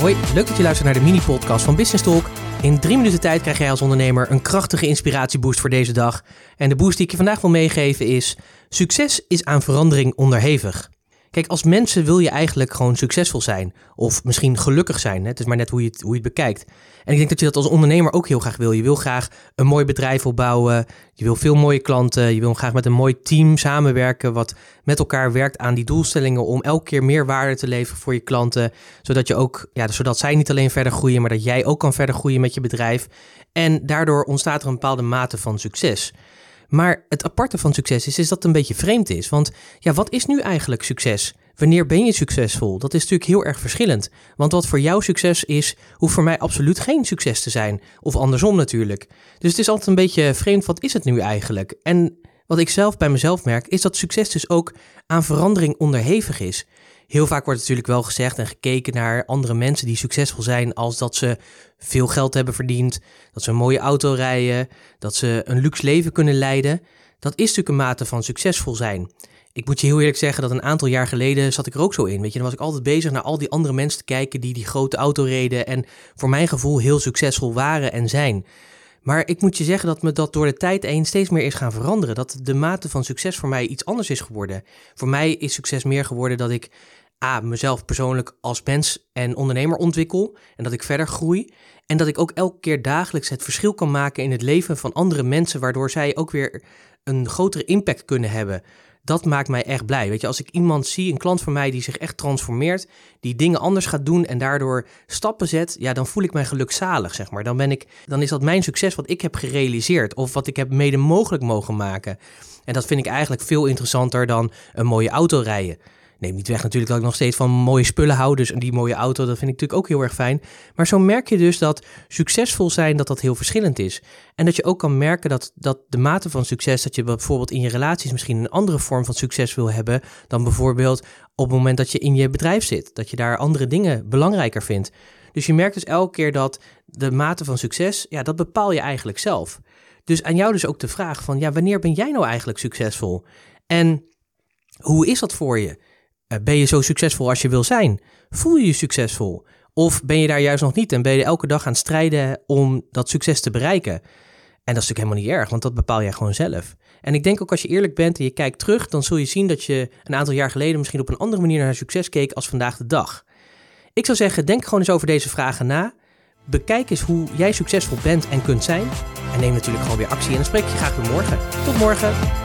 Hoi, leuk dat je luistert naar de mini-podcast van Business Talk. In drie minuten tijd krijg jij als ondernemer een krachtige inspiratieboost voor deze dag. En de boost die ik je vandaag wil meegeven is: succes is aan verandering onderhevig. Kijk, als mensen wil je eigenlijk gewoon succesvol zijn. Of misschien gelukkig zijn. Het is maar net hoe je, het, hoe je het bekijkt. En ik denk dat je dat als ondernemer ook heel graag wil. Je wil graag een mooi bedrijf opbouwen. Je wil veel mooie klanten. Je wil graag met een mooi team samenwerken. Wat met elkaar werkt aan die doelstellingen. Om elke keer meer waarde te leveren voor je klanten. Zodat, je ook, ja, zodat zij niet alleen verder groeien. Maar dat jij ook kan verder groeien met je bedrijf. En daardoor ontstaat er een bepaalde mate van succes. Maar het aparte van succes is, is dat het een beetje vreemd is. Want ja, wat is nu eigenlijk succes? Wanneer ben je succesvol? Dat is natuurlijk heel erg verschillend. Want wat voor jou succes is, hoeft voor mij absoluut geen succes te zijn. Of andersom natuurlijk. Dus het is altijd een beetje vreemd, wat is het nu eigenlijk? En wat ik zelf bij mezelf merk, is dat succes dus ook aan verandering onderhevig is. Heel vaak wordt natuurlijk wel gezegd en gekeken naar andere mensen die succesvol zijn als dat ze veel geld hebben verdiend, dat ze een mooie auto rijden, dat ze een luxe leven kunnen leiden. Dat is natuurlijk een mate van succesvol zijn. Ik moet je heel eerlijk zeggen dat een aantal jaar geleden zat ik er ook zo in. Weet je, dan was ik altijd bezig naar al die andere mensen te kijken die die grote auto reden en voor mijn gevoel heel succesvol waren en zijn. Maar ik moet je zeggen dat me dat door de tijd heen steeds meer is gaan veranderen. Dat de mate van succes voor mij iets anders is geworden. Voor mij is succes meer geworden dat ik A, mezelf persoonlijk als mens en ondernemer ontwikkel en dat ik verder groei. En dat ik ook elke keer dagelijks het verschil kan maken in het leven van andere mensen, waardoor zij ook weer een grotere impact kunnen hebben. Dat maakt mij echt blij. Weet je, als ik iemand zie, een klant van mij die zich echt transformeert, die dingen anders gaat doen en daardoor stappen zet, ja, dan voel ik mij gelukzalig, zeg maar. Dan ben ik, dan is dat mijn succes wat ik heb gerealiseerd of wat ik heb mede mogelijk mogen maken. En dat vind ik eigenlijk veel interessanter dan een mooie auto rijden. Neem niet weg natuurlijk dat ik nog steeds van mooie spullen hou. Dus die mooie auto, dat vind ik natuurlijk ook heel erg fijn. Maar zo merk je dus dat succesvol zijn, dat dat heel verschillend is. En dat je ook kan merken dat, dat de mate van succes, dat je bijvoorbeeld in je relaties misschien een andere vorm van succes wil hebben dan bijvoorbeeld op het moment dat je in je bedrijf zit. Dat je daar andere dingen belangrijker vindt. Dus je merkt dus elke keer dat de mate van succes, ja, dat bepaal je eigenlijk zelf. Dus aan jou dus ook de vraag van, ja, wanneer ben jij nou eigenlijk succesvol? En hoe is dat voor je? Eh, ben je zo succesvol als je wil zijn? Voel je je succesvol? Of ben je daar juist nog niet en ben je elke dag aan het strijden om dat succes te bereiken? En dat is natuurlijk helemaal niet erg, want dat bepaal jij gewoon zelf. En ik denk ook als je eerlijk bent en je kijkt terug, dan zul je zien dat je een aantal jaar geleden misschien op een andere manier naar succes keek als vandaag de dag. Ik zou zeggen, denk gewoon eens over deze vragen na. Bekijk eens hoe jij succesvol bent en kunt zijn. En neem natuurlijk gewoon weer actie en dan spreek je graag weer morgen. Tot morgen!